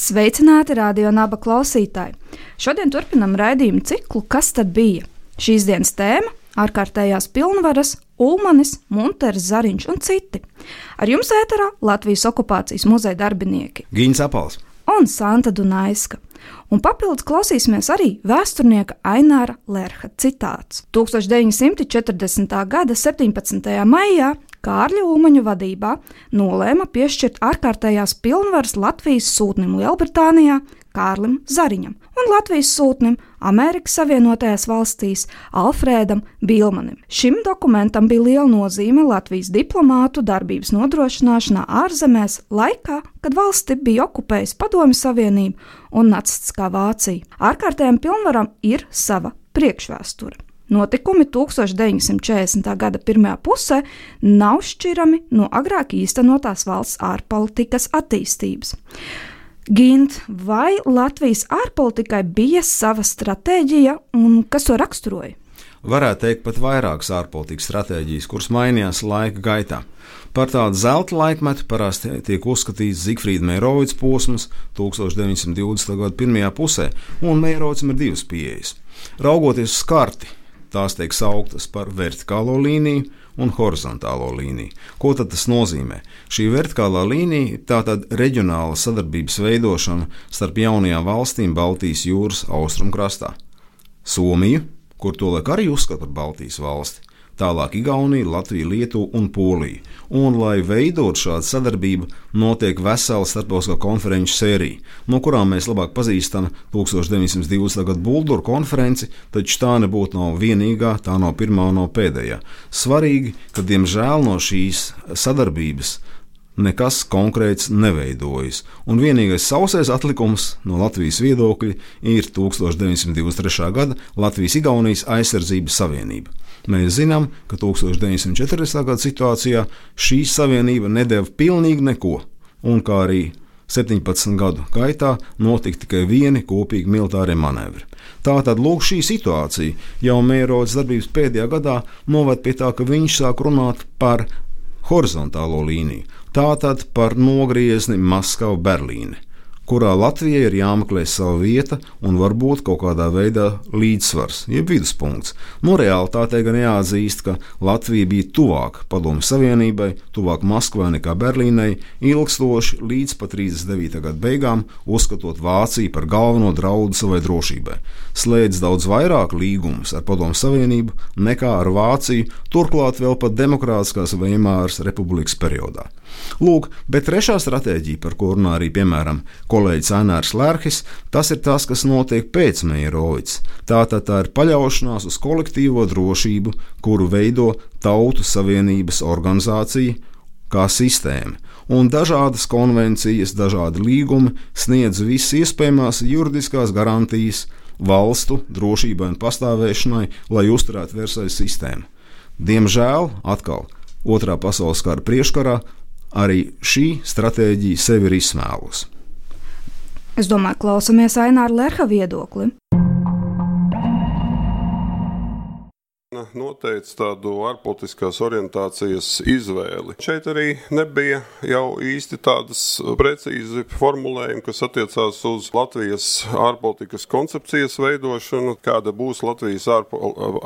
Sveicināti radio naba klausītāji! Šodien turpinam raidījumu ciklu Kas tad bija? Šīs dienas tēma - ārkārtējās pilnvaras, Ulmanis, Munters, Zariņš un citi. Ar jums ēterā Latvijas okupācijas muzeja darbinieki Gīns Apals un Santa Dunaiska. Un papildus klausīsimies arī vēsturnieka Aināra Lerha citāts. 1940. gada 17. maijā Kārļa Ulmaņa vadībā nolēma piešķirt ārkārtējās pilnvaras Latvijas sūtnim Lielbritānijā Kārlim Zariņam un Latvijas sūtnim Amerikas Savienotajās valstīs Alfrēdam Bilmanim. Šim dokumentam bija liela nozīme Latvijas diplomātu darbības nodrošināšanā ārzemēs laikā, kad valsti bija okupējusi Padomju Savienību un nacistiskā Vācija. Ārkārtējām pilnvaram ir sava priekšvēsture. Notikumi 1940. gada pirmajā pusē nav šķirami no agrāk īstenotās valsts ārpolitikas attīstības. Gint, vai Latvijas ārpolitikai bija sava stratēģija un kas to raksturoja? Varētu teikt, pat vairākas ārpolitikas stratēģijas, kuras mainījās laika gaitā. Par tādu zelta laikmetu parasti tiek uzskatīts Zifrīda Meirovics posms 1920. gada pirmajā pusē, un Meirovicam ir divas pieejas. Raugoties uz karti, tās tiek sauktas par vertikālo līniju un horizontālo līniju. Ko tas nozīmē? Šī vertikālā līnija ir tātad reģionāla sadarbības veidošana starp jaunajām valstīm Baltijas jūras austrumkrastā. Somiju, kur tolaik arī uzskata par Baltijas valsti, tālāk Igaunija, Latvija, Lietuva un Polija. Un, lai veidot šādu sadarbību, notiek vesela starptautiskā konferenču sērija, no kurām mēs labāk pazīstam 1920. gada Bulduru konferenci, taču tā nebūtu nav vienīgā, tā nav pirmā un nav pēdējā. Svarīgi, ka diemžēl no šīs sadarbības nekas konkrēts neveidojas, un vienīgais sausais atlikums no Latvijas viedokļa ir 1923. gada Latvijas-Igaunijas aizsardzības savienība. Mēs zinām, ka 1940. gada situācijā šī savienība nedēva pilnīgi neko, un kā arī 17 gadu gaitā notika tikai vieni kopīgi militārie manevri. Tātad lūk, šī situācija jau Mērodas darbības pēdējā gadā noved pie tā, ka viņš sāk runāt par horizontālo līniju, tātad par nogriezni Maskava-Berlīne kurā Latvijai ir jāmeklē sava vieta un varbūt kaut kādā veidā līdzsvars, jeb viduspunkts. No realitātē gan jāatzīst, ka Latvija bija tuvāk Padomju Savienībai, tuvāk Maskavai nekā Berlīnai, ilgstoši līdz pat 39. gada beigām, uzskatot Vāciju par galveno draudu savai drošībai. Slēdz daudz vairāk līgumus ar Padomju Savienību nekā ar Vāciju, turklāt vēl pat Demokrātiskās Veimāras republikas periodā. Lūk, bet trešā stratēģija, par ko runā arī piemēram kolēģis Anārs Lērhis, tas ir tas, kas notiek pēc Meirovics. Tātad tā ir paļaušanās uz kolektīvo drošību, kuru veido Tautu Savienības organizācija kā sistēma, un dažādas konvencijas, dažādi līgumi sniedz visas iespējamās juridiskās garantijas valstu drošībai un pastāvēšanai, lai uzturētu Versaļas sistēmu. Diemžēl atkal Otrā pasaules kara priekškarā arī šī stratēģija sevi ir izsmēlusi. Es domāju, klausāmies Aināra Lerha viedokli. Noteica tādu ārpolitiskās orientācijas izvēli. Šeit arī nebija jau īsti tādas precīzi formulējumi, kas attiecās uz Latvijas ārpolitikas koncepcijas veidošanu, kāda būs Latvijas ārpo,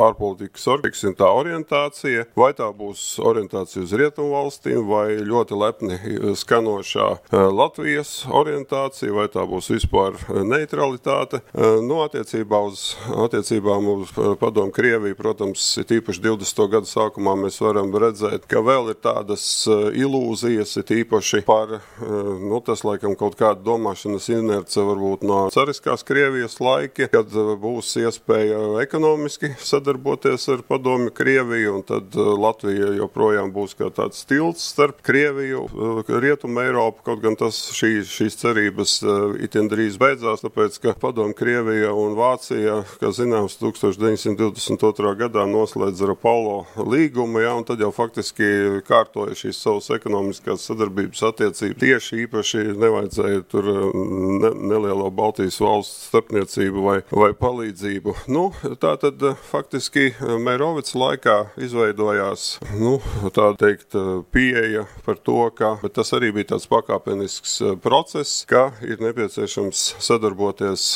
ārpolitikas tā orientācija, vai tā būs orientācija uz rietumu valstīm, vai ļoti lepni skanošā e, Latvijas orientācija, vai tā būs vispār neutralitāte. E, nu, attiecībā uz attiecībām uz padomu Krieviju, protams, ir tīpaši 20. gadu sākumā mēs varam redzēt, ka vēl ir tādas eh, ilūzijas, ir tīpaši par, eh, nu, tas laikam kaut kāda domāšanas inerce varbūt no cariskās Krievijas laiki, kad eh, būs iespēja ekonomiski sadarboties ar padomi Krieviju, un tad Latvija joprojām būs kā tāds tilts starp Krieviju, Rietumu Eiropu, kaut gan tas šī, šīs cerības itin drīz beidzās, tāpēc, ka padomi Krievija un Vācija, kā zināms, 1922. gadā noslēdz ar Apollo līgumu, ja, un tad jau faktiski kārtoja šīs savas ekonomiskās sadarbības attiecības. Tieši īpaši nevajadzēja tur ne, nelielo Baltijas valsts starpniecību vai, vai palīdzību. Nu, tā tad faktiski Mērovics laikā izveidojās, nu, tā teikt, pieeja par to, ka, tas arī bija tāds pakāpenisks process, ka ir nepieciešams sadarboties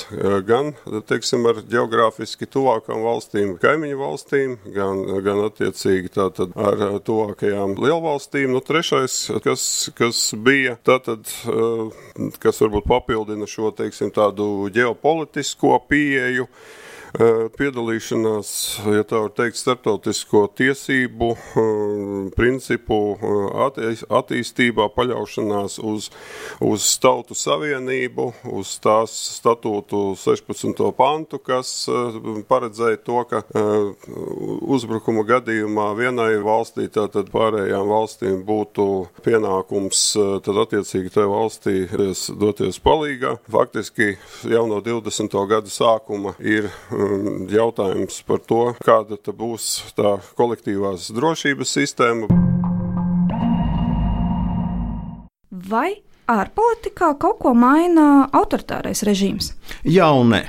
gan, teiksim, ar geogrāfiski tuvākām valstīm, kaimiņu valstīm, gan, gan attiecīgi tātad ar tuvākajām lielvalstīm. Nu, trešais, kas, kas bija, tātad, eh, kas varbūt papildina šo, teiksim, tādu ģeopolitisko pieeju, piedalīšanās, ja tā var teikt, starptautisko tiesību principu attīstībā, paļaušanās uz, uz tautu savienību, uz tās statūtu 16. pantu, kas paredzēja to, ka uzbrukuma gadījumā vienai valstī, tātad pārējām valstīm būtu pienākums tad attiecīgi tajā valstī doties palīgā. Faktiski jau no 20. gada sākuma ir jautājums par to, kāda būs tā kolektīvās drošības sistēma. Vai ārpolitikā kaut ko maina autoritārais režīms? Jā un nē.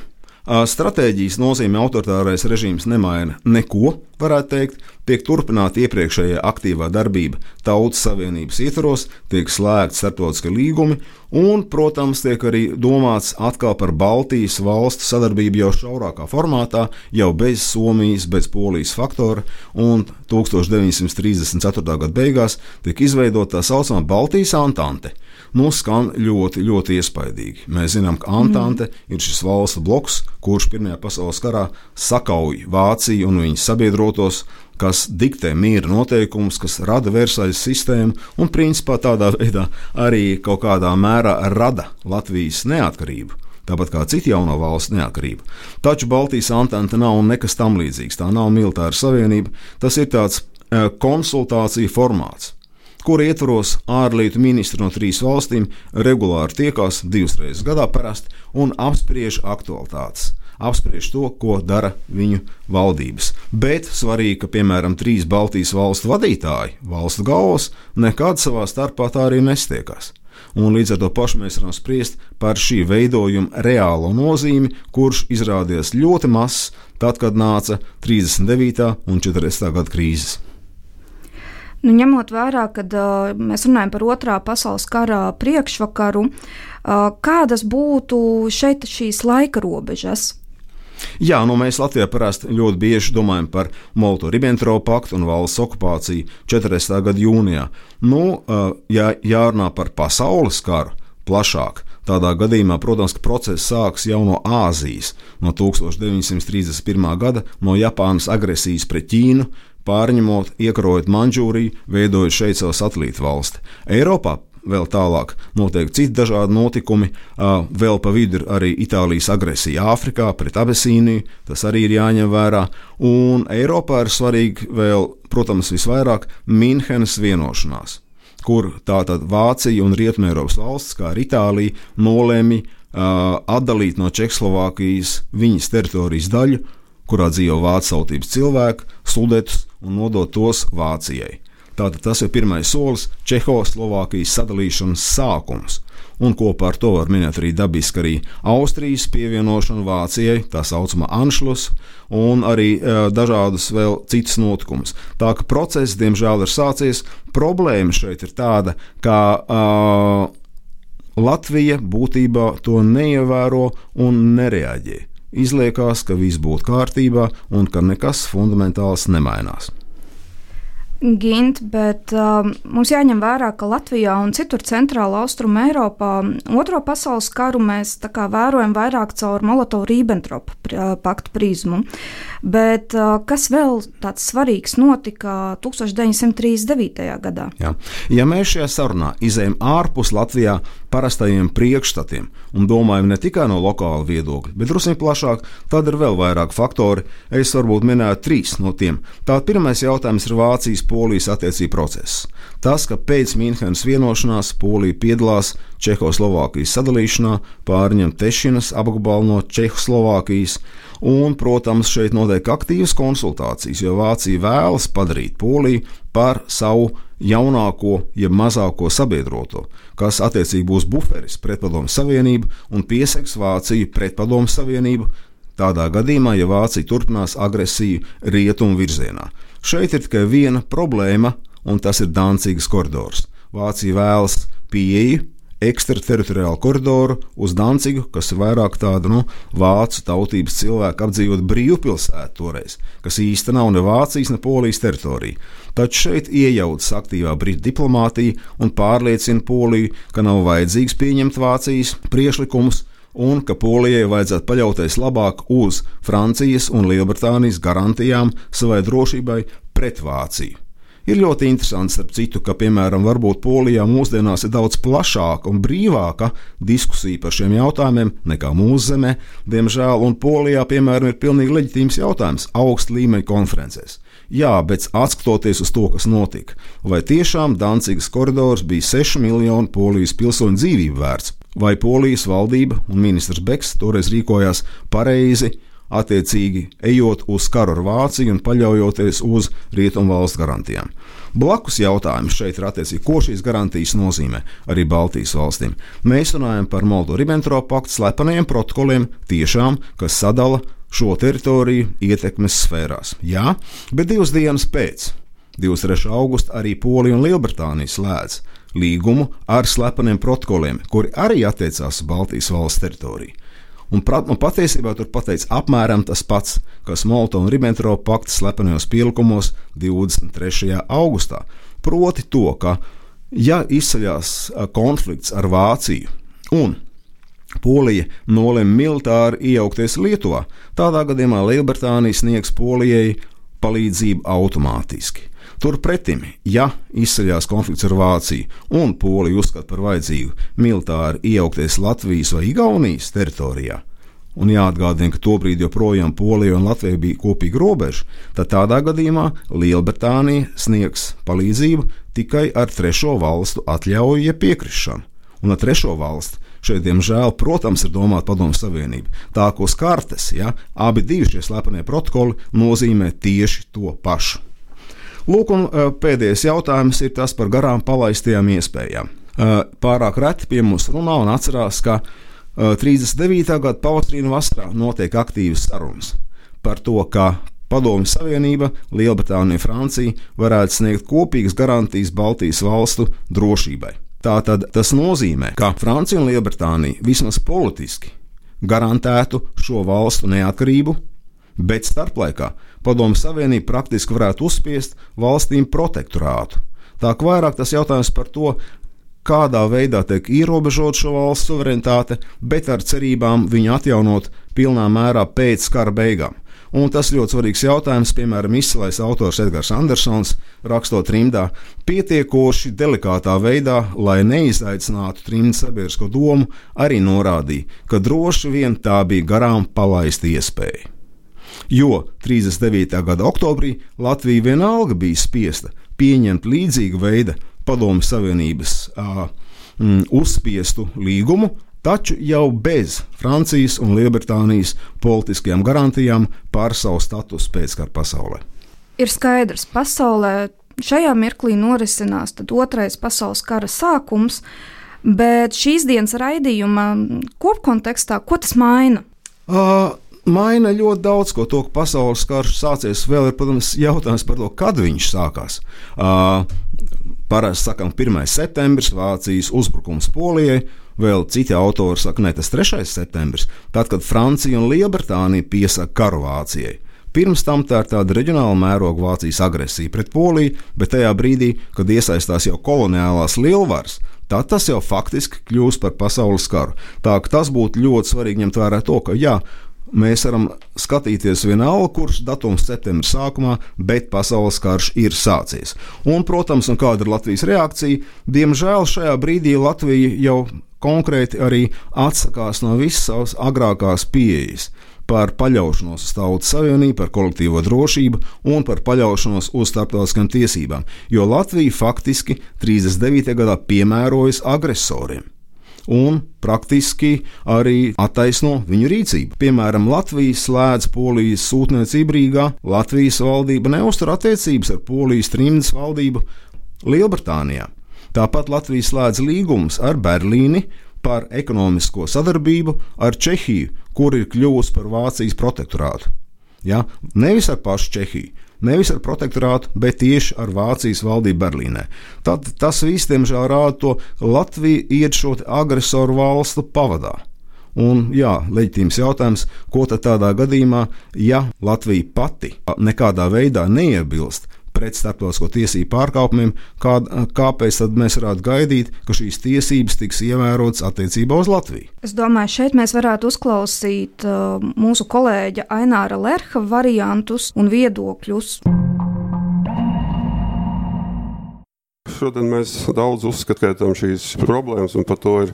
Stratēģijas nozīme autoritārais režīms nemaina neko, varētu teikt, tiek turpināta iepriekšējā aktīvā darbība Tautas Savienības ietvaros, tiek slēgti starptautiskie līgumi, un, protams, tiek arī domāts atkal par Baltijas valstu sadarbību jau šaurākā formātā, jau bez Somijas, bez Polijas faktora, un 1934. gada beigās tika izveidota tā saucamā Baltijas Antante nu, skan ļoti, ļoti iespaidīgi. Mēs zinām, ka Antante mm. ir šis valstu bloks, kurš Pirmajā pasaules karā sakauj Vāciju un viņas sabiedrotos, kas diktē miera noteikumus, kas rada Versaļas sistēmu un principā tādā veidā arī kaut kādā mērā rada Latvijas neatkarību tāpat kā citu jauno valstu neatkarību. Taču Baltijas antente nav nekas tam līdzīgs. Tā nav militāra savienība, tas ir tāds e, konsultāciju formāts kura ietvaros ārlietu ministri no trīs valstīm regulāri tiekās divas reizes gadā parasti un apspriež aktualitātes. Apspriež to, ko dara viņu valdības. Bet svarīgi, ka piemēram trīs Baltijas valstu vadītāji, valstu galvas, nekad savā starpā tā arī nestiekās. Un līdz ar to pašu mēs varam spriest par šī veidojuma reālo nozīmi, kurš izrādījās ļoti mazs tad, kad nāca 39. un 40. gada krīzes. Nu, ņemot vērā, ka uh, mēs runājam par otrā pasaules kara priekšvakaru, uh, kādas būtu šeit šīs laika robežas? Jā, nu mēs Latvijā parasti ļoti bieži domājam par Molotovu-Ribbentropa paktu un valsts okupāciju 40. gada jūnijā. Nu, ja jārunā par pasaules karu plašāk, Tādā gadījumā, protams, process sākas jau no Āzijas, no 1931. gada, no Japānas agresijas pret Ķīnu, pārņemot, iekarojot Manžūriju, veidojot šeit savu satelītu valsti. Eiropā vēl tālāk notiek citi dažādi notikumi. Vēl pa vidu ir arī Itālijas agresija Āfrikā pret Abesīniju, tas arī ir jāņem vērā. Un Eiropā ir svarīgi vēl, protams, visvairāk Minhenes vienošanās, kur tātad Vācija un Rietumēropas valsts, kā arī Itālija, nolēma atdalīt no Čehoslovākijas viņas teritorijas daļu, kurā dzīvo vācu tautības cilvēki, sudetus un nodot tos Vācijai. Tātad tas ir pirmais solis Čehoslovākijas sadalīšanas sākums. Un kopā ar to var minēt arī dabiski arī Austrijas pievienošanu Vācijai, tā saucamā Anšlus, un arī e, dažādus vēl citus notikumus. Tā ka process, diemžēl, ir sācies. Problēma šeit ir tāda, ka uh, Latvija būtībā to neievēro un nereaģē izliekās, ka viss būtu kārtībā un ka nekas fundamentāls nemainās. Gint, bet uh, mums jāņem vērā, ka Latvijā un citur centrāla austruma Eiropā otro pasaules karu mēs kā, vērojam vairāk caur Molotovu-Ribbentropa uh, paktu prizmu. Bet uh, kas vēl tāds svarīgs notika 1939. gadā? Jā. Ja mēs šajā sarunā izējām ārpus Latvijā parastajiem priekšstatiem un domājam ne tikai no lokāla viedokļa, bet drusku plašāk, tad ir vēl vairāk faktori. Es varbūt minētu trīs no tiem. Tā pirmais jautājums ir Vācijas Vācijas-Polijas attiecību process. Tas, ka pēc Mīnhenes vienošanās Polija piedalās Čehoslovākijas sadalīšanā, pārņem Tešinas apgabalu no Čehoslovākijas, un, protams, šeit notiek aktīvas konsultācijas, jo Vācija vēlas padarīt Poliju par savu jaunāko, jeb mazāko sabiedroto, kas attiecīgi būs buferis pret Padomu Savienību un piesegs Vāciju pret Padomu Savienību. Tādā gadījumā, ja Vācija turpinās agresiju rietumu virzienā, šeit ir tikai viena problēma, un tas ir Dānціgas koridors. Vācija vēlas pieeju ekstrateritoriālu koridoru uz Dancigu, kas ir vairāk tāda nu, vācu tautības cilvēku apdzīvot brīvpilsētu toreiz, kas īstenībā nav ne Vācijas, ne Polijas teritorija. Taču šeit iejaucas aktīvā brīvā diplomātija un pārliecina Poliju, ka nav vajadzīgs pieņemt Vācijas priekšlikumus, un ka Polijai vajadzētu paļauties labāk uz Francijas un Lielbritānijas garantijām savai drošībai pret Vāciju. Ir ļoti interesanti, starp citu, ka, piemēram, varbūt Polijā mūsdienās ir daudz plašāka un brīvāka diskusija par šiem jautājumiem nekā mūsu zemē, diemžēl, un Polijā, piemēram, ir pilnīgi leģitīms jautājums augsta līmeņa konferencēs. Jā, bet skatoties uz to, kas notika, vai tiešām Dancigas koridors bija 6 miljonu polijas pilsoņu dzīvību vērts, vai polijas valdība un ministrs Beks toreiz rīkojās pareizi, attiecīgi ejot uz karu ar Vāciju un paļaujoties uz rietumu valstu garantijām. Blakus jautājums šeit ir attiecīgi, ko šīs garantijas nozīmē arī Baltijas valstīm. Mēs runājam par Moldo-Ribbentrop paktu slepeniem protokoliem, tiešām, kas sadala šo teritoriju ietekmes sfērās. Jā, bet divas dienas pēc 23. augusta arī Polija un Lielbritānija slēdz līgumu ar slepeniem protokoliem, kuri arī attiecās uz Baltijas valsts teritoriju. Un, un patiesībā tur pateica apmēram tas pats, kas Molto un Ribbentropa pakta slepenajos pielikumos 23. augustā. Proti to, ka, ja izceļas konflikts ar Vāciju un Polija nolēma militāri iejaukties Lietuvā, tādā gadījumā Lielbritānija sniegs Polijai palīdzību automātiski. Turpretim, ja izceļās konflikts ar Vāciju un Polija uzskata par vajadzīgu militāri iejaukties Latvijas vai Igaunijas teritorijā, un jāatgādina, ka tobrīd joprojām Polija un Latvija bija kopīga robeža, tad tādā gadījumā Lielbritānija sniegs palīdzību tikai ar trešo valstu atļauju, ja piekrišanu. Un ar trešo valstu šeit, diemžēl, protams, ir domāta Padomu Savienība. Tā kā uz kartes, ja abi šie slepenie protokoli nozīmē tieši to pašu. Lūk, un pēdējais jautājums ir tas par garām palaistajām iespējām. Pārāk reti pie mums runā un atcerās, ka 39. gada pavasarī un vasarā notiek aktīvas sarunas par to, kā Padomju Savienība, Lielbritānija un Francija varētu sniegt kopīgas garantijas Baltijas valstu drošībai. Tātad tas nozīmē, ka Francija un Lielbritānija vismaz politiski garantētu šo valstu neatkarību, bet starplaikā Padomu Savienība praktiski varētu uzspiest valstīm protektorātu. Tā kā vairāk tas jautājums par to, kādā veidā tiek ierobežota šo valstu suverenitāte, bet ar cerībām viņu atjaunot pilnā mērā pēc kara beigām. Un tas ļoti svarīgs jautājums, piemēram, izcilais autors Edgars Andersons, rakstot trimdā, pietiekoši delikātā veidā, lai neizaicinātu trimdas sabiedrisko domu, arī norādīja, ka droši vien tā bija garām palaista iespēja jo 39. gada oktobrī Latvija vienalga bija spiesta pieņemt līdzīga veida Padomju Savienības uh, uzspiestu līgumu, taču jau bez Francijas un Lielbritānijas politiskajām garantijām par savu statusu pēckara pasaulē. Ir skaidrs, pasaulē šajā mirklī norisinās otrais pasaules kara sākums, bet šīs dienas raidījuma kopkontekstā, ko tas maina? Uh, maina ļoti daudz ko. To, ka pasaules karš sācies, vēl ir, protams, jautājums par to, kad viņš sākās. Uh, Parasti sakām, 1. septembris, Vācijas uzbrukums Polijai, vēl citi autori saka, ne tas 3. septembris, tad, kad Francija un Lielbritānija piesaka karu Vācijai. Pirms tam tā ir tāda reģionāla mēroga Vācijas agresija pret Poliju, bet tajā brīdī, kad iesaistās jau koloniālās lielvaras, tad tas jau faktiski kļūst par pasaules karu. Tā ka tas būtu ļoti svarīgi ņemt vērā to, ka jā, Mēs varam skatīties vienalga, kurš datums septembra sākumā, bet pasaules karš ir sācies. Un, protams, un kāda ir Latvijas reakcija? Diemžēl šajā brīdī Latvija jau konkrēti arī atsakās no visas savas agrākās pieejas par paļaušanos uz tautas savienību, par kolektīvo drošību un par paļaušanos uz starptautiskām tiesībām, jo Latvija faktiski 39. gadā piemērojas agresoriem un praktiski arī attaisno viņu rīcību. Piemēram, Latvija slēdz polijas sūtniecību Rīgā, Latvijas valdība neuztur attiecības ar polijas trimdas valdību Lielbritānijā. Tāpat Latvija slēdz līgumus ar Berlīni par ekonomisko sadarbību ar Čehiju, kur ir kļuvusi par Vācijas protektorātu. Ja? Nevis ar pašu Čehiju, nevis ar protektorātu, bet tieši ar Vācijas valdību Berlīnē. Tad tas viss, diemžēl, rāda to, ka Latvija iet šo agresoru valstu pavadā. Un, jā, leģitīms jautājums, ko tad tādā gadījumā, ja Latvija pati nekādā veidā neiebilst pret starptautisko tiesību pārkāpumiem, kā, kāpēc tad mēs varētu gaidīt, ka šīs tiesības tiks ievērotas attiecībā uz Latviju? Es domāju, šeit mēs varētu uzklausīt uh, mūsu kolēģa Aināra Lerha variantus un viedokļus. Šodien mēs daudz uzskatām šīs problēmas, un par to ir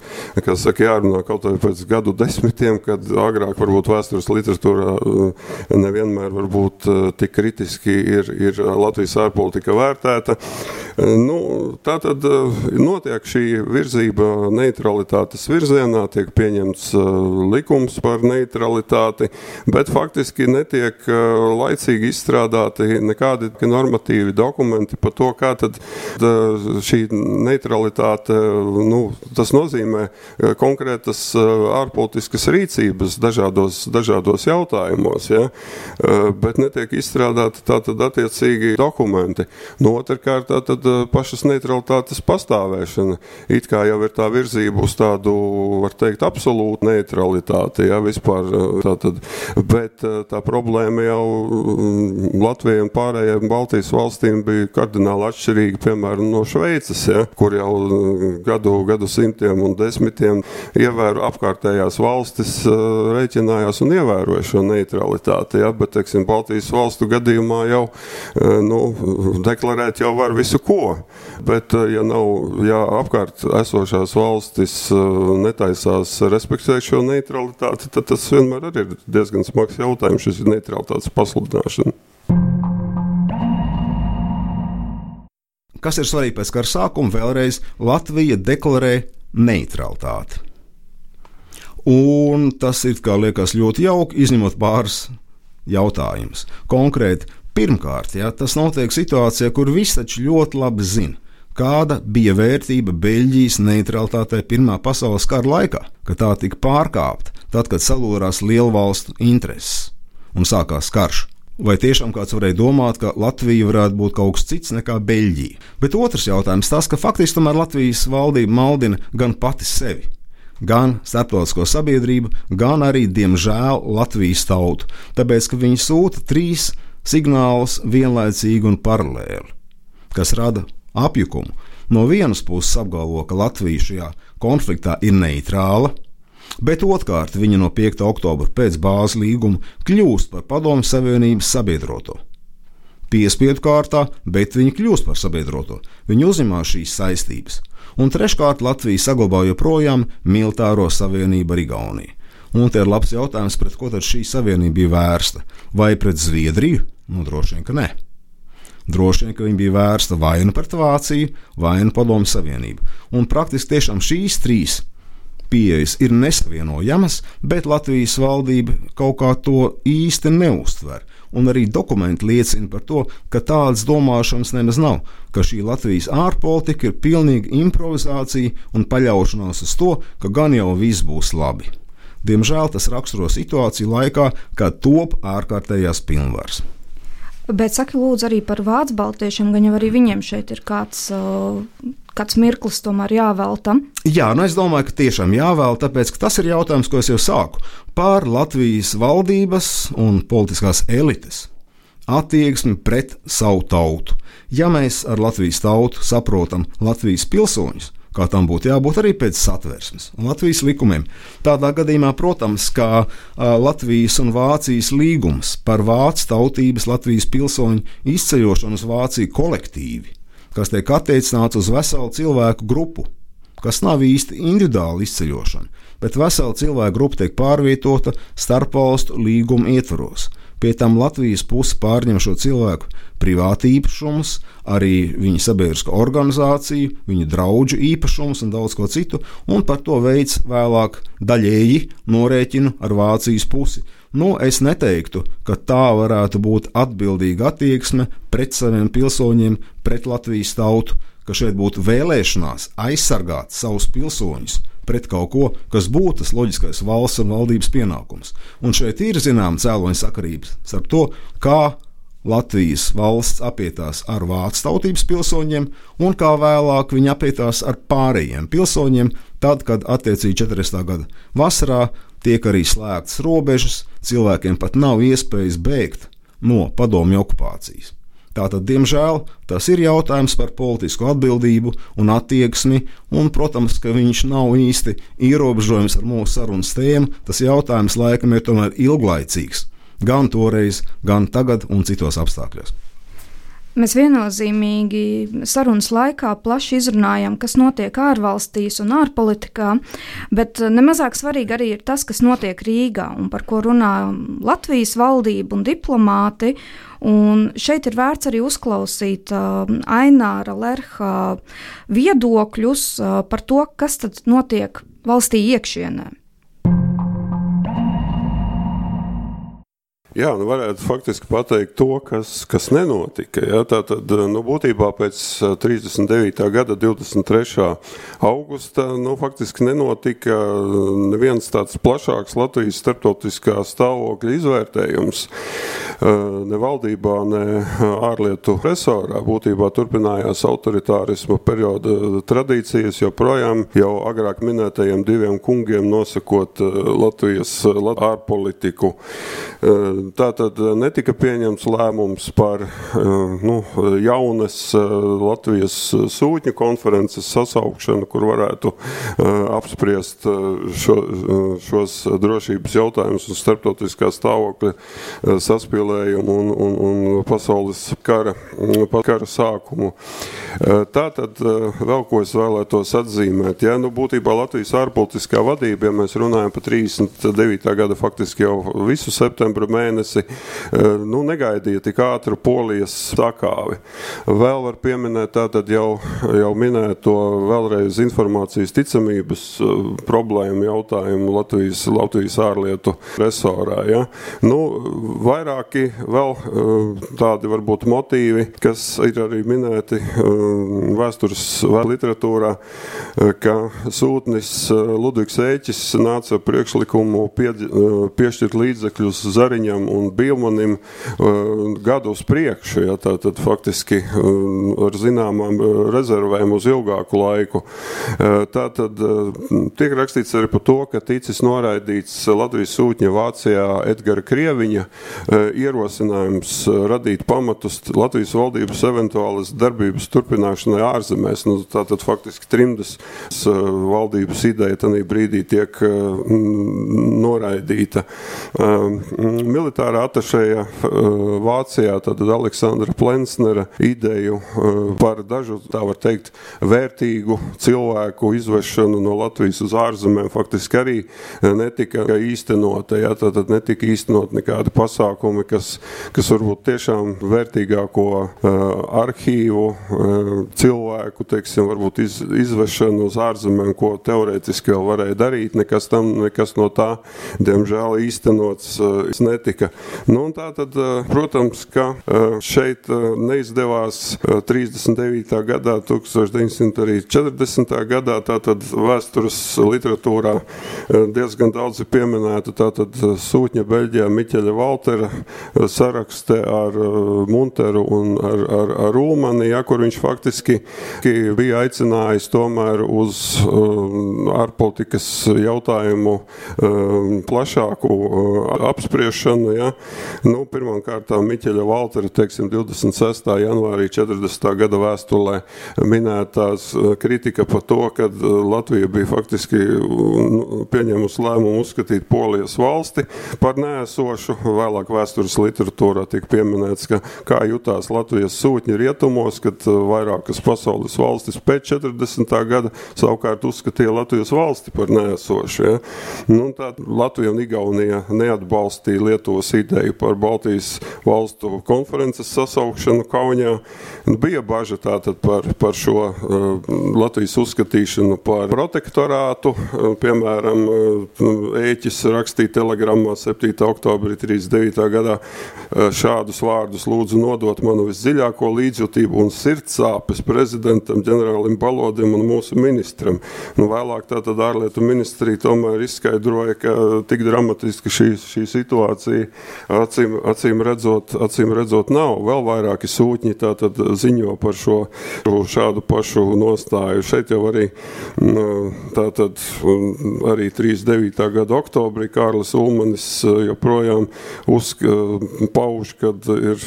saka, jārunā kaut vai pēc gadu desmitiem, kad agrāk varbūt vēstures literatūrā eh, nevienmēr varbūt eh, tik kritiski ir, ir Latvijas ārpolitika vērtēta. Eh, nu, tā tad notiek šī virzība neutralitātes virzienā, tiek pieņemts likums par neutralitāti, bet faktiski netiek laicīgi izstrādāti nekādi normatīvi dokumenti par to, kā tad šī neutralitāte, nu, nozīmē eh, konkrētas eh, ārpolitiskas rīcības dažādos, dažādos jautājumos, ja? Eh, bet netiek izstrādāti tātad attiecīgi dokumenti. No otrkārt, tātad pašas neutralitātes pastāvēšana. It kā jau ir tā virzība uz tādu, var teikt, absolūtu neutralitāti, ja, vispār tātad, bet tā problēma jau mm, Latvijai un pārējiem Baltijas valstīm bija kardināli atšķirīga, piemēram, no Šveices, ja, kur jau mm, gadu, gadu simtiem un desmitiem ievēro apkārtējās valstis, rēķinājās un ievēroja šo neutralitāti. Ja, bet, teiksim, Baltijas valstu gadījumā jau nu, deklarēt jau var visu ko. Bet, ja nav, ja apkārt esošās valstis netaisās respektēt šo neutralitāti, tad tas vienmēr ir diezgan smags jautājums, šis neutralitātes pasludināšana. Kas ir svarīgi pēc kara sākuma? Vēlreiz Latvija deklarē neutralitāti. Un tas ir kā liekas ļoti jauki, izņemot pāris jautājumus. Konkrēti, pirmkārt, ja, tas notiek situācijā, kur visi taču ļoti labi zina, kāda bija vērtība Beļģijas neutralitātei Pirmā pasaules kara laikā, ka tā tika pārkāpta tad, kad salūrās lielu valstu intereses un sākās karš. Vai tiešām kāds varēja domāt, ka Latvija varētu būt kaut kas cits nekā Beļģija? Bet otrs jautājums tas, ka faktiski tomēr Latvijas valdība maldina gan pati sevi, gan starptautisko sabiedrību, gan arī, diemžēl, Latvijas tautu, tāpēc, ka viņi sūta trīs signālus vienlaicīgi un paralēli, kas rada apjukumu. No vienas puses apgalvo, ka Latvija šajā konfliktā ir neitrāla, bet otrkārt viņa no 5. oktobra pēc bāzes līguma kļūst par Padomju Savienības sabiedroto. Piespiedu kārtā, bet viņi kļūst par sabiedroto. Viņi uzņemās šīs saistības. Un treškārt Latvija saglabā joprojām militāro savienību ar Igauniju. Un te ir labs jautājums, pret ko tad šī savienība bija vērsta? Vai pret Zviedriju? Nu, droši vien, ka nē. Droši vien, ka viņa bija vērsta vai nu pret Vāciju, vai nu Padomju Savienību. Un praktiski tiešām šīs trīs pieejas ir nesavienojamas, bet Latvijas valdība kaut kā to īsti neuztver. Un arī dokumenti liecina par to, ka tādas domāšanas nemaz nav, ka šī Latvijas ārpolitika ir pilnīga improvizācija un paļaušanās uz to, ka gan jau viss būs labi. Diemžēl tas raksturo situāciju laikā, kad top ārkārtējās pilnvaras. Bet saki, lūdzu, arī par vācu baltiešiem, gan jau arī viņiem šeit ir kāds, kāds mirklis tomēr jāvelta. Jā, nu es domāju, ka tiešām jāvēl, tāpēc ka tas ir jautājums, ko es jau sāku par Latvijas valdības un politiskās elites attieksmi pret savu tautu. Ja mēs ar Latvijas tautu saprotam Latvijas pilsoņus, kā tam būtu jābūt arī pēc satversmes un Latvijas likumiem. Tādā gadījumā, protams, kā Latvijas un Vācijas līgums par vācu tautības Latvijas pilsoņu izceļošanu uz Vāciju kolektīvi, kas tiek attiecināts uz veselu cilvēku grupu, kas nav īsti individuāla izceļošana, bet vesela cilvēku grupa tiek pārvietota starpvalstu līguma ietvaros. Pie tam Latvijas puse pārņem šo cilvēku privātu īpašumus, arī viņa sabiedrisko organizāciju, viņu draugu īpašumus un daudz ko citu, un par to veids vēlāk daļēji norēķinu ar Vācijas pusi. Nu, es neteiktu, ka tā varētu būt atbildīga attieksme pret saviem pilsoņiem, pret Latvijas tautu, ka šeit būtu vēlēšanās aizsargāt savus pilsoņus pret kaut ko, kas būtu tas loģiskais valsts un valdības pienākums. Un šeit ir zināma cēloņa sakarības starp to, kā Latvijas valsts apietās ar vācu tautības pilsoņiem, un kā vēlāk viņi apietās ar pārējiem pilsoņiem, tad, kad attiecīgi 40. gada vasarā tiek arī slēgtas robežas, cilvēkiem pat nav iespējas bēgt no padomju okupācijas. Tātad, diemžēl, tas ir jautājums par politisku atbildību un attieksmi, un, protams, ka viņš nav īsti ierobežojums ar mūsu sarunas tēmu. Tas jautājums laikam ir tomēr ilglaicīgs, gan toreiz, gan tagad un citos apstākļos. Mēs viennozīmīgi sarunas laikā plaši izrunājam, kas notiek ārvalstīs un ārpolitikā, bet nemazāk svarīgi arī ir tas, kas notiek Rīgā un par ko runā Latvijas valdība un diplomāti. Un šeit ir vērts arī uzklausīt uh, Aināra Lerha viedokļus uh, par to, kas tad notiek valstī iekšienē. Jā, nu varētu faktiski pateikt to, kas, kas nenotika. Ja? Tātad, nu, būtībā pēc 39. gada 23. augusta, nu, faktiski nenotika neviens tāds plašāks Latvijas starptautiskā stāvokļa izvērtējums. Ne valdībā, ne ārlietu resorā. Būtībā turpinājās autoritārisma perioda tradīcijas, joprojām jau agrāk minētajiem diviem kungiem nosakot Latvijas ārpolitiku Tā tad eh, netika pieņemts lēmums par eh, nu, jaunas eh, Latvijas sūtņu konferences sasaukšanu, kur varētu apspriest šo, šos drošības jautājumus un starptautiskā stāvokļa saspīlējumu un, un, un pasaules kara, kara sākumu. Tā tad vēl ko es vēlētos atzīmēt. Ja? Nu, būtībā Latvijas ārpolitiskā vadība, ja mēs runājam par 39. gada faktiski jau visu septembru mēnesi, mēnesi eh, nu, negaidīja tik ātru polijas sakāvi. Vēl var pieminēt tātad jau, jau minēto vēlreiz informācijas ticamības eh, problēmu jautājumu Latvijas, Latvijas ārlietu resorā. Ja? Nu, vairāki vēl eh, tādi varbūt motīvi, kas ir arī minēti vēstures literatūrā, ka sūtnis Ludvigs Ēķis nāca priekšlikumu pie, piešķirt līdzekļus Zariņam un Bilmanim uh, gadu uz priekšu, ja, tā, tad faktiski uh, ar zināmām uh, rezervēm uz ilgāku laiku. Tā tad tiek rakstīts arī par to, ka ticis noraidīts Latvijas sūtņa Vācijā Edgara Krieviņa ierosinājums radīt pamatus Latvijas valdības eventuālas darbības turpināšanai ārzemēs. Nu, tātad faktiski trimdas valdības ideja tanī brīdī tiek noraidīta. Militārā atašēja Vācijā, tad Aleksandra Plensnera ideju par dažu, tā var teikt, vērtīgu cilvēku izvešanu no Latvijas uz ārzemēm faktiski arī netika īstenota. Ja, tad netika īstenot nekādi pasākumi, kas, kas varbūt tiešām vērtīgāko arhīvu cilvēku, teiksim, varbūt iz, izvešanu uz ārzemēm, ko teorētiski vēl varēja darīt, nekas tam, nekas no tā, diemžēl īstenots netika. Nu, tā tad, protams, ka šeit neizdevās 39. gadā, 1940. gadā, tātad vēstures literatūrā diezgan daudz ir pieminēta tātad sūtņa Beļģijā Miķeļa Valtera sarakste ar Munteru un ar, ar, ar Ulmani, ja, kur viņš faktiski bija aicinājis tomēr uz ārpolitikas jautājumu plašāku apspriešanu zinu, ja, nu, pirmkārt, Miķeļa Valtera, teiksim, 26. janvārī 40. gada vēstulē minētās kritika par to, ka Latvija bija faktiski nu, pieņēmusi lēmumu uzskatīt Polijas valsti par nēsošu. Vēlāk vēstures literatūrā tika pieminēts, ka kā jutās Latvijas sūtņi rietumos, kad vairākas pasaules valstis pēc 40. gada savukārt uzskatīja Latvijas valsti par nēsošu. Ja. Nu, tā Latvija un Igaunija neatbalstīja Lietuvas ideju par Baltijas valstu konferences sasaukšanu Kaunijā. Bija bažas tātad par, par šo uh, Latvijas uzskatīšanu par protektorātu. Uh, piemēram, uh, ēķis rakstīja telegrammā 7. oktobrī 39. gadā šādus vārdus lūdzu nodot manu visdziļāko līdzjūtību un sirdsāpes prezidentam, ģenerālim Balodim un mūsu ministram. Nu, vēlāk tātad ārlietu ministrija tomēr izskaidroja, ka tik dramatiski šī, šī situācija acīm, acīm, redzot, acīm redzot nav. Vēl vairāki sūtņi ziņo par šo, šādu pašu nostāju. Šeit jau arī tātad arī 39. gada oktobrī Kārlis Ulmanis joprojām uzsk, pauž, ka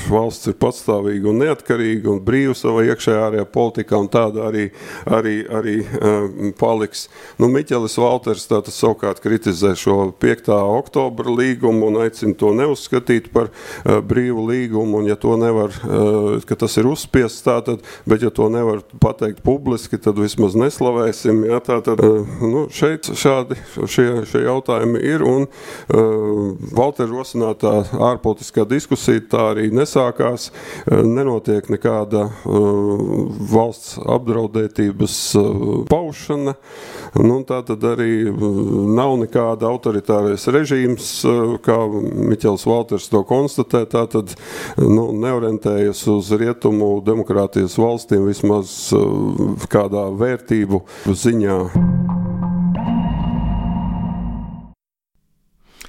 valsts ir patstāvīga un neatkarīga un brīva savā iekšējā ārējā politikā un tāda arī, arī, arī uh, paliks. Nu, Miķelis Valters tātad savukārt kritizē šo 5. oktobra līgumu un aicina to neuzskatīt par uh, brīvu līgumu, un ja to nevar, uh, ka tas ir uzspiests tātad, bet ja to nevar pateikt publiski, tad vismaz neslavēsim, jā, tātad, uh, nu, šeit šādi šie, šie jautājumi ir, un uh, Valter rosinātā ārpolitiskā diskusija tā arī nesākās, uh, nenotiek nekāda uh, valsts apdraudētības uh, paušana, nu, tā tad arī nav nekāda autoritārais režīms, kā Miķels Valters to konstatē, tā tad nu, neorientējas uz rietumu demokrātijas valstīm vismaz kādā vērtību ziņā.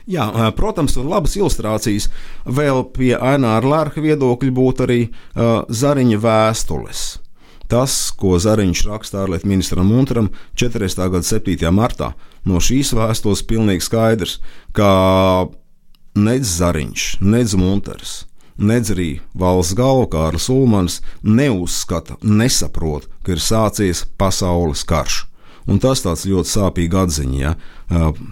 Jā, protams, labas ilustrācijas vēl pie Aināra Lērka viedokļa būtu arī uh, Zariņa vēstules. Tas, ko Zariņš raksta ārlietu ministram Munteram 40. gada 7. martā, no šīs vēstules pilnīgi skaidrs, ka nec Zariņš, nec Munters, nec arī valsts galvkārs Ulmans neuzskata, nesaprot, ka ir sācies pasaules karš. Un tas tāds ļoti sāpīgi atziņa. Ja?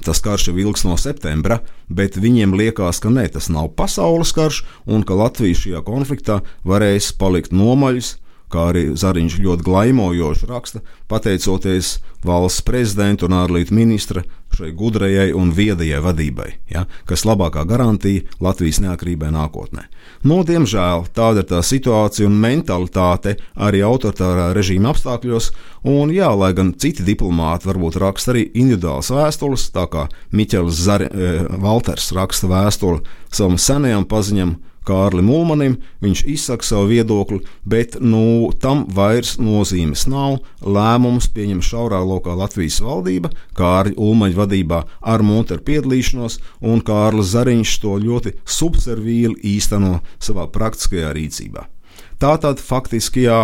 Tas karš jau ilgs no septembra, bet viņiem liekas, ka ne, tas nav pasaules karš un ka Latvija šajā konfliktā varēs palikt nomaļs, kā arī Zariņš ļoti glaimojoši raksta, pateicoties valsts prezidenta un ārlietu ministra šai gudrajai un viedajai vadībai, ja, kas labākā garantija Latvijas neatkarībai nākotnē. No, nu, diemžēl tāda ir tā situācija un mentalitāte arī autoritārā režīma apstākļos, un jā, lai gan citi diplomāti varbūt raksta arī individuālas vēstules, tā kā Miķels Zari, e, Valters raksta vēstuli savam senajam paziņam, Kārlim Ulmanim, viņš izsaka savu viedokli, bet nu, tam vairs nozīmes nav. Lēmumus pieņem šaurā lokā Latvijas valdība, Kārļa Ulmaņa vadībā ar Monteru piedalīšanos, un Kārlis Zariņš to ļoti subservīli īsteno savā praktiskajā rīcībā. Tātad faktiski jā,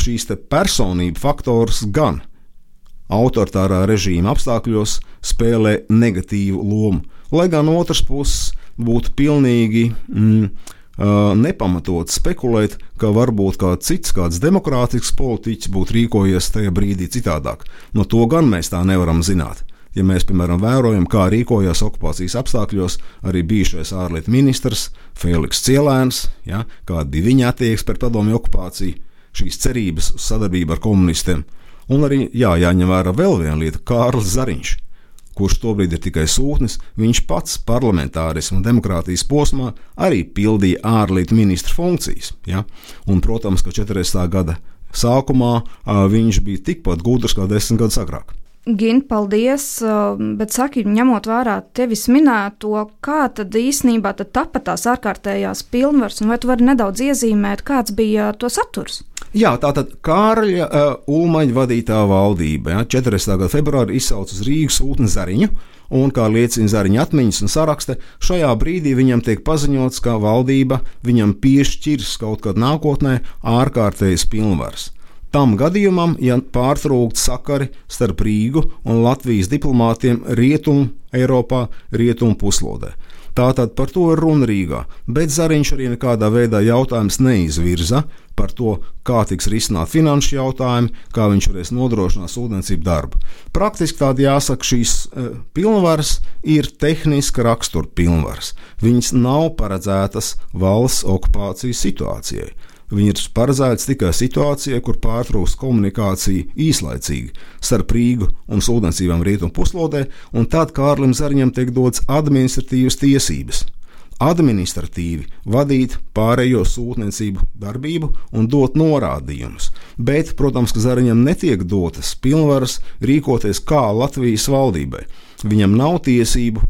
šīs personību faktors gan autoritārā režīma apstākļos spēlē negatīvu lomu, lai gan otrs puses būtu pilnīgi mm, nepamatot spekulēt, ka varbūt kāds cits, kāds demokrātisks politiķis būtu rīkojies tajā brīdī citādāk. No to gan mēs tā nevaram zināt. Ja mēs, piemēram, vērojam, kā rīkojās okupācijas apstākļos arī bijušais ārlietu ministrs Feliks Cielēns, ja, kāda bija viņa attieksme pret padomju okupāciju, šīs cerības uz sadarbību ar komunistiem, un arī jā, jāņem vērā vēl viena lieta - Kārlis Zariņš kurš tobrīd ir tikai sūtnis, viņš pats parlamentārismu un demokrātijas posmā arī pildīja ārlietu ministra funkcijas. Ja? Un, protams, ka 40. gada sākumā viņš bija tikpat gudrs kā desmit gadus agrāk. Gint, paldies, bet saki, ņemot vērā tevis minēto, kā tad īsnībā tad tapa tās ārkārtējās pilnvars, un vai tu vari nedaudz iezīmēt, kāds bija to saturs? Jā, tātad Kārļa uh, Ulmaņa vadītā valdība ja, 40. gada februārī izsauca uz Rīgas sūtni Zariņu, un, kā liecina Zariņa atmiņas un sarakste, šajā brīdī viņam tiek paziņots, ka valdība viņam piešķirs kaut kad nākotnē ārkārtējas pilnvaras. Tam gadījumam, ja pārtrūkt sakari starp Rīgu un Latvijas diplomātiem Rietumu Eiropā, Rietumu puslodē. Tātad par to ir runa Rīgā, bet Zariņš arī nekādā veidā jautājums neizvirza par to, kā tiks risināt finanšu jautājumi, kā viņš varēs nodrošināt sūdniecību darbu. Praktiski tādi jāsaka, šīs uh, pilnvaras ir tehniska rakstura pilnvaras. Viņas nav paredzētas valsts okupācijas situācijai. Viņi ir paredzēti tikai situācijai, kur pārtrūks komunikācija īslaicīgi starp Rīgu un sūdniecībām rietumu puslodē, un tad Kārlim Zariņam tiek dots administratīvas tiesības administratīvi vadīt pārējo sūtniecību darbību un dot norādījumus. Bet, protams, ka Zariņam netiek dotas pilnvaras rīkoties kā Latvijas valdībai. Viņam nav tiesību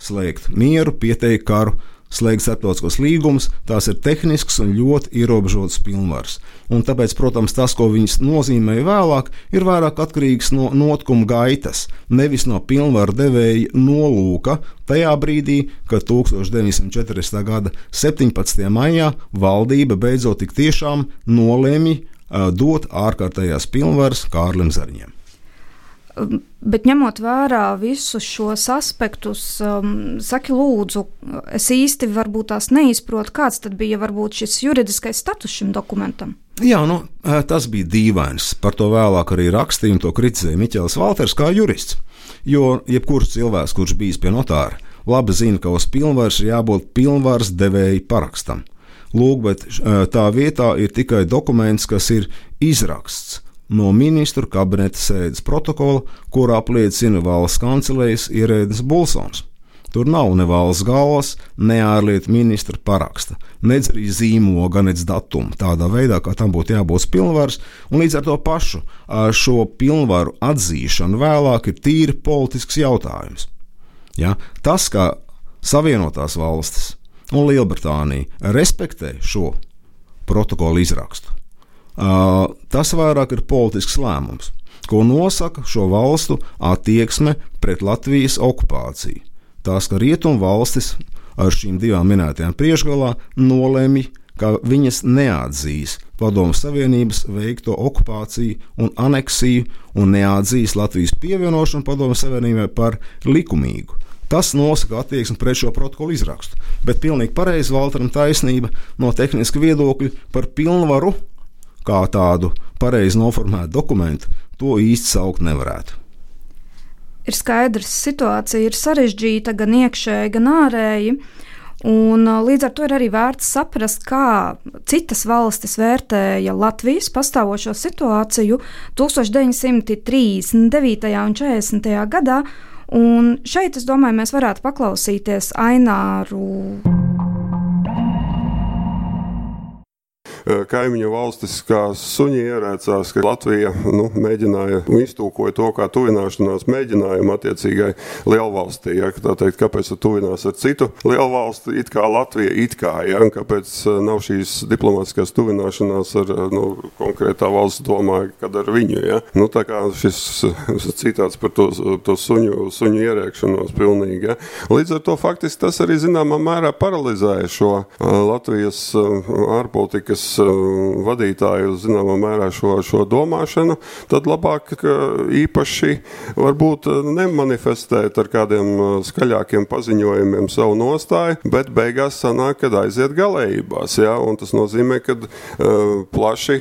slēgt mieru, pieteikt karu slēgt starptautiskos līgumus, tās ir tehnisks un ļoti ierobežotas pilnvaras. Un tāpēc, protams, tas, ko viņas nozīmē vēlāk, ir vairāk atkarīgs no notikuma gaitas, nevis no pilnvaru devēja nolūka tajā brīdī, kad 1940. gada 17. maijā valdība beidzot tik tiešām nolēma dot ārkārtējās pilnvaras Kārlim Zariņam. Um, bet ņemot vērā visus šos aspektus, um, saki, lūdzu, es īsti varbūt tās neizprotu, kāds tad bija varbūt šis juridiskais status šim dokumentam. Jā, nu, tas bija dīvains. Par to vēlāk arī rakstīja un to kritizēja Miķels Valters kā jurists. Jo jebkurš cilvēks, kurš bijis pie notāra, labi zina, ka uz pilnvaras ir jābūt pilnvaras devēja parakstam. Lūk, bet tā vietā ir tikai dokuments, kas ir izraksts no ministru kabineta sēdes protokola, kur apliecina valsts kancelējas ierēdnis Bulsons. Tur nav ne valsts galvas, ne ārlietu ministra paraksta, nedz arī zīmoga, nedz datuma. Tādā veidā, kā tam būtu jābūt pilnvaras, un līdz ar to pašu šo pilnvaru atzīšana vēlāk ir tīri politisks jautājums. Ja? Tas, kā Savienotās valstis un Lielbritānija respektē šo protokolu izrakstu, Tas vairāk ir politisks lēmums, ko nosaka šo valstu attieksme pret Latvijas okupāciju. Tās, ka rietumu valstis ar šīm divām minētajām priekšgalā nolēma, ka viņas neatzīs Padomu Savienības veikto okupāciju un aneksiju un neatzīs Latvijas pievienošanu Padomu Savienībai par likumīgu. Tas nosaka attieksmi pret šo protokolu izrakstu. Bet pilnīgi pareizi Valteram taisnība no tehniska viedokļa par pilnvaru kā tādu pareizi noformētu dokumentu, to īsti saukt nevarētu. Ir skaidrs, ka situācija ir sarežģīta gan iekšēji, gan ārēji. Un, līdz ar to ir arī vērts saprast, kā citas valstis vērtēja Latvijas pastāvošo situāciju 1939. un 40. gadā. Un šeit, es domāju, mēs varētu paklausīties Aināru. Kaimiņu valstis kā suņi ierēcās, ka Latvija nu, mēģināja iztūkoja to kā tuvināšanās mēģinājumu attiecīgai lielvalstī. Ja, tā teikt, kāpēc tuvinās ar citu lielvalsti, it kā Latvija, it kā, ja, kāpēc nav šīs diplomātiskās tuvināšanās ar nu, konkrētā valsts domāju, kad ar viņu. Ja. Nu, tā kā šis citāts par to, to suņu, suņu ierēkšanos pilnīgi. Ja. Līdz ar to faktiski tas arī zināmā mērā paralizēja šo Latvijas ārpolitikas vadītāju zināmā mērā šo, šo domāšanu, tad labāk īpaši varbūt nemanifestēt ar kādiem uh, skaļākiem paziņojumiem savu nostāju, bet beigās sanāk, kad aiziet galējībās. Ja? Un tas nozīmē, ka uh, plaši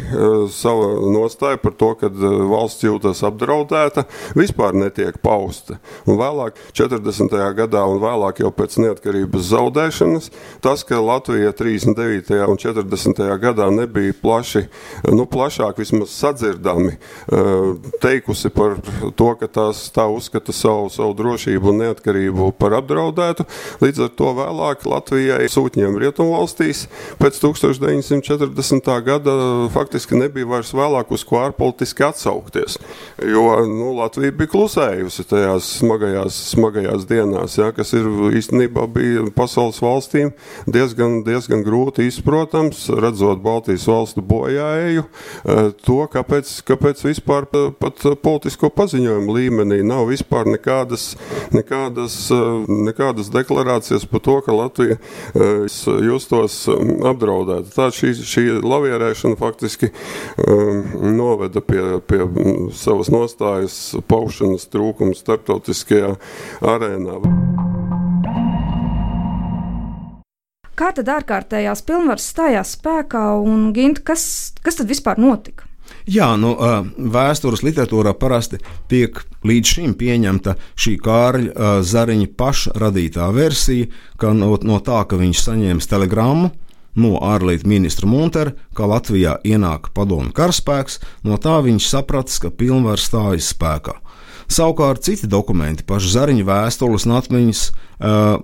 sava nostāja par to, ka valsts jūtas apdraudēta, vispār netiek pausta. Un vēlāk, 40. gadā un vēlāk jau pēc neatkarības zaudēšanas, tas, ka Latvija 39. un 40. gadā gadā nebija plaši, nu, plašāk vismaz sadzirdami eh, teikusi par to, ka tās tā uzskata savu, savu drošību un neatkarību par apdraudētu. Līdz ar to vēlāk Latvijai sūtņiem Rietumvalstīs pēc 1940. gada faktiski nebija vairs vēlāk uz ko ārpolitiski atsaukties, jo nu, Latvija bija klusējusi tajās smagajās, smagajās dienās, ja, kas ir īstenībā bija pasaules valstīm diezgan, diezgan grūti izprotams, redzot Baltijas valstu bojāēju, eh, to, kāpēc, kāpēc vispār pat politisko paziņojumu līmenī nav vispār nekādas, nekādas, eh, nekādas deklarācijas par to, ka Latvija eh, justos apdraudēta. Tā šī, šī lavierēšana faktiski noveda pie, pie savas nostājas paušanas trūkuma starptautiskajā arēnā. Kā tad ārkārtējās pilnvaras stājās spēkā un Ginta, kas, kas tad vispār notika? Jā, nu, vēstures literatūrā parasti tiek līdz šim pieņemta šī Kārļa Zariņa paša radītā versija, ka no, no tā, ka viņš saņēma telegrammu no ārlietu ministra Muntera, ka Latvijā ienāk padomu karaspēks, no tā viņš sapratis, ka pilnvaru stājas spēkā. Savukārt citi dokumenti, paši Zariņa vēstules un atmiņas, uh,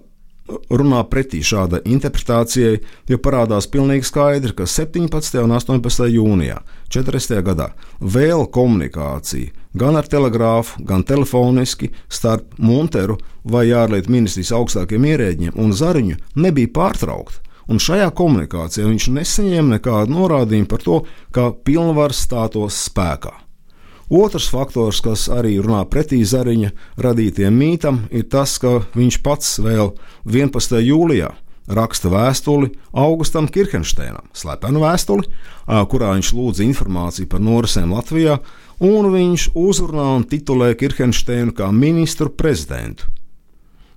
runā pretī šādai interpretācijai, jo parādās pilnīgi skaidri, ka 17. un 18. jūnijā 40. gadā vēl komunikācija gan ar telegrāfu, gan telefoniski starp Monteru vai ārlietu ministrijas augstākiem ierēģiem un Zariņu nebija pārtraukta. Un šajā komunikācijā viņš nesaņēma nekādu norādījumu par to, ka pilnvars stātos spēkā. Otrs faktors, kas arī runā pretī Zariņa radītiem mītam, ir tas, ka viņš pats vēl 11. jūlijā raksta vēstuli Augustam Kirkensteinam, slepenu vēstuli, kurā viņš lūdza informāciju par norisēm Latvijā, un viņš uzrunā un titulē Kirkensteinu kā ministru prezidentu.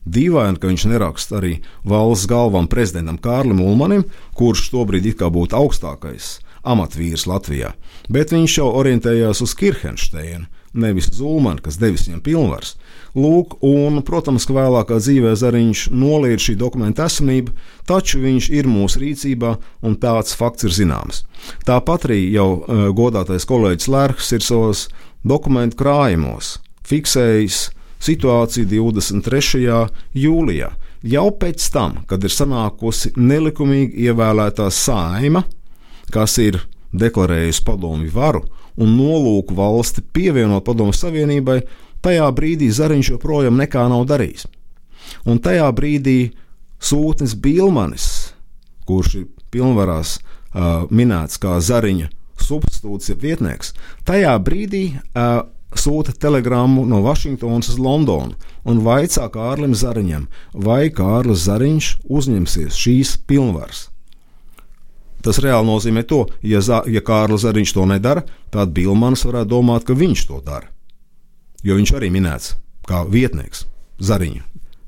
Dīvaini, ka viņš neraksta arī valsts galvam prezidentam Kārlim Ulmanim, kurš tobrīd it kā būtu augstākais amatvīrs Latvijā, bet viņš jau orientējās uz Kirchensteinu, nevis uz Ulmanu, kas devis viņam pilnvars. Lūk, un, protams, ka vēlākā dzīvē Zariņš noliedz šī dokumenta esamību, taču viņš ir mūsu rīcībā, un tāds fakts ir zināms. Tāpat arī jau uh, godātais kolēģis Lērks ir savos dokumentu krājumos fiksējis situāciju 23. jūlijā. Jau pēc tam, kad ir sanākusi nelikumīgi ievēlētā saima, kas ir deklarējusi padomju varu un nolūku valsti pievienot padomju savienībai, tajā brīdī Zariņš joprojām nekā nav darījis. Un tajā brīdī sūtnis Bilmanis, kurš ir pilnvarās uh, minēts kā Zariņa substitūts, ja vietnieks, tajā brīdī uh, sūta telegrammu no Vašingtonas uz Londonu un vaicā Kārlim Zariņam, vai Kārlis Zariņš uzņemsies šīs pilnvaras. Tas reāli nozīmē to, ja, ja Kārlis Zariņš to nedara, tad Bilmans varētu domāt, ka viņš to dara. Jo viņš arī minēts kā vietnieks Zariņa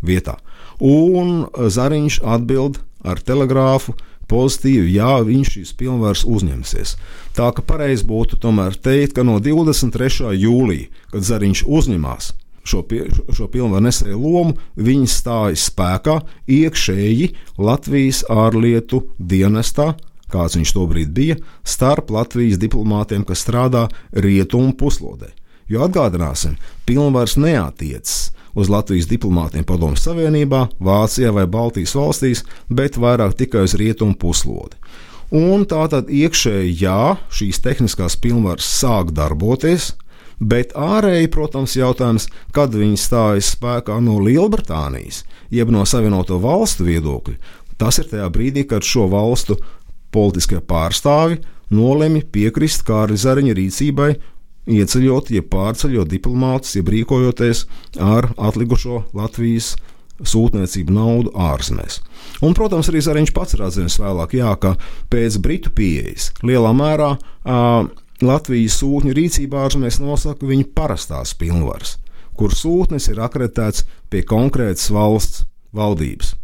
vietā. Un Zariņš atbild ar telegrāfu, pozitīvi, jā, viņš šīs pilnvaras uzņemsies. Tā ka pareizi būtu tomēr teikt, ka no 23. jūlija, kad Zariņš uzņemās šo, pie, šo pilnvaru nesēju lomu, viņi stājas spēkā iekšēji Latvijas ārlietu dienestā, kāds viņš tobrīd bija, starp Latvijas diplomātiem, kas strādā rietumu puslodē. Jo atgādināsim, pilnvars neatiecas uz Latvijas diplomātiem Padomju Savienībā, Vācijā vai Baltijas valstīs, bet vairāk tikai uz rietumu puslodi. Un tā tad iekšēji, jā, šīs tehniskās pilnvaras sāk darboties, bet ārēji, protams, jautājums, kad viņi stājas spēkā no Lielbritānijas, jeb no Savienoto valstu viedokļa. Tas ir tajā brīdī, kad šo valstu politiskie pārstāvi nolemj piekrist Kārļa Zariņa rīcībai ieceļot, jeb pārceļot diplomātus, jeb rīkojoties ar atlikušo Latvijas sūtniecību naudu ārzemēs. Un, protams, arī Zariņš pats ir atzīmis vēlāk, jā, ka pēc Britu pieejas lielā mērā uh, Latvijas sūtņu rīcībā ārzemēs nosaka viņa parastās pilnvaras, kur sūtnis ir akreditēts pie konkrētas valsts valdības.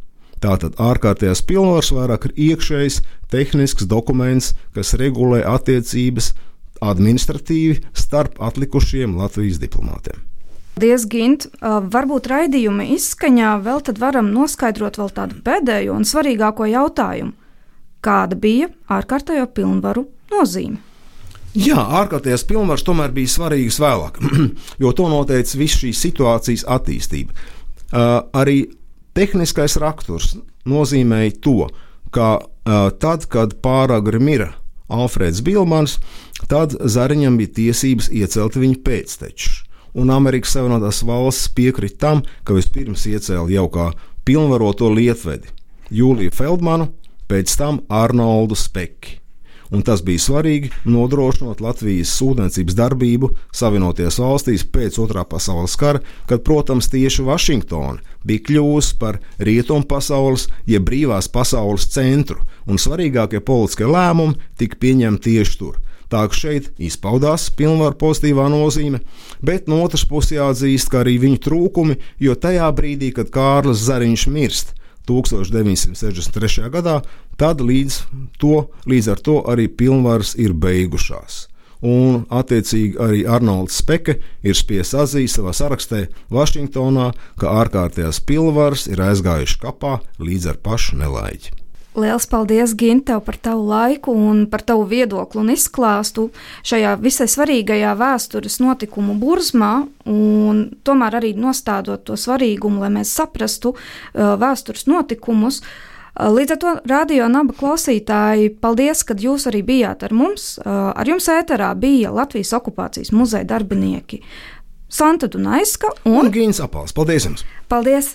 Tātad ārkārtējās pilnvaras vairāk ir iekšējs tehnisks dokuments, kas regulē attiecības administratīvi starp atlikušiem Latvijas diplomātiem. Paldies, Gint. Varbūt raidījuma izskaņā vēl tad varam noskaidrot vēl tādu pēdējo un svarīgāko jautājumu. Kāda bija ārkārtējo pilnvaru nozīme? Jā, ārkārtējās pilnvaras tomēr bija svarīgas vēlāk, jo to noteica visu šīs situācijas attīstība. Uh, arī tehniskais raksturs nozīmēja to, ka uh, tad, kad pāragri mira Alfrēds Bilmans, tad Zariņam bija tiesības iecelt viņa pēctečus. Un Amerikas Savienotās valsts piekrita tam, ka vispirms iecēla jau kā pilnvaroto lietvedi Jūliju Feldmanu, pēc tam Arnoldu Spekki un tas bija svarīgi nodrošinot Latvijas sūtniecības darbību Savienotajās valstīs pēc Otrā pasaules kara, kad, protams, tieši Vašingtona bija kļuvusi par rietumu pasaules, jeb brīvās pasaules centru, un svarīgākie politiskie lēmumi tika pieņemti tieši tur. Tā ka šeit izpaudās pilnvaru pozitīvā nozīme, bet no otras puses jāatzīst, ka arī viņu trūkumi, jo tajā brīdī, kad Kārlis Zariņš mirst, 1963. gadā, tad līdz, to, līdz ar to arī pilnvaras ir beigušās. Un, attiecīgi, arī Arnolds Speke ir spiests atzīt savā sarakstā Vašingtonā, ka ārkārtējās pilnvaras ir aizgājušas kapā līdz ar pašu nelaiķi. Lielas paldies, Ginte, par tavu laiku un par tavu viedokli un izklāstu šajā visai svarīgajā vēstures notikumu burzmā, un tomēr arī nostādot to svarīgumu, lai mēs saprastu uh, vēstures notikumus. Uh, līdz ar to radio naba klausītāji, paldies, ka jūs arī bijāt ar mums. Uh, ar jums ēterā bija Latvijas okupācijas muzeja darbinieki Santa Dunaiska un, un Gīns Apals. Paldies jums! Paldies!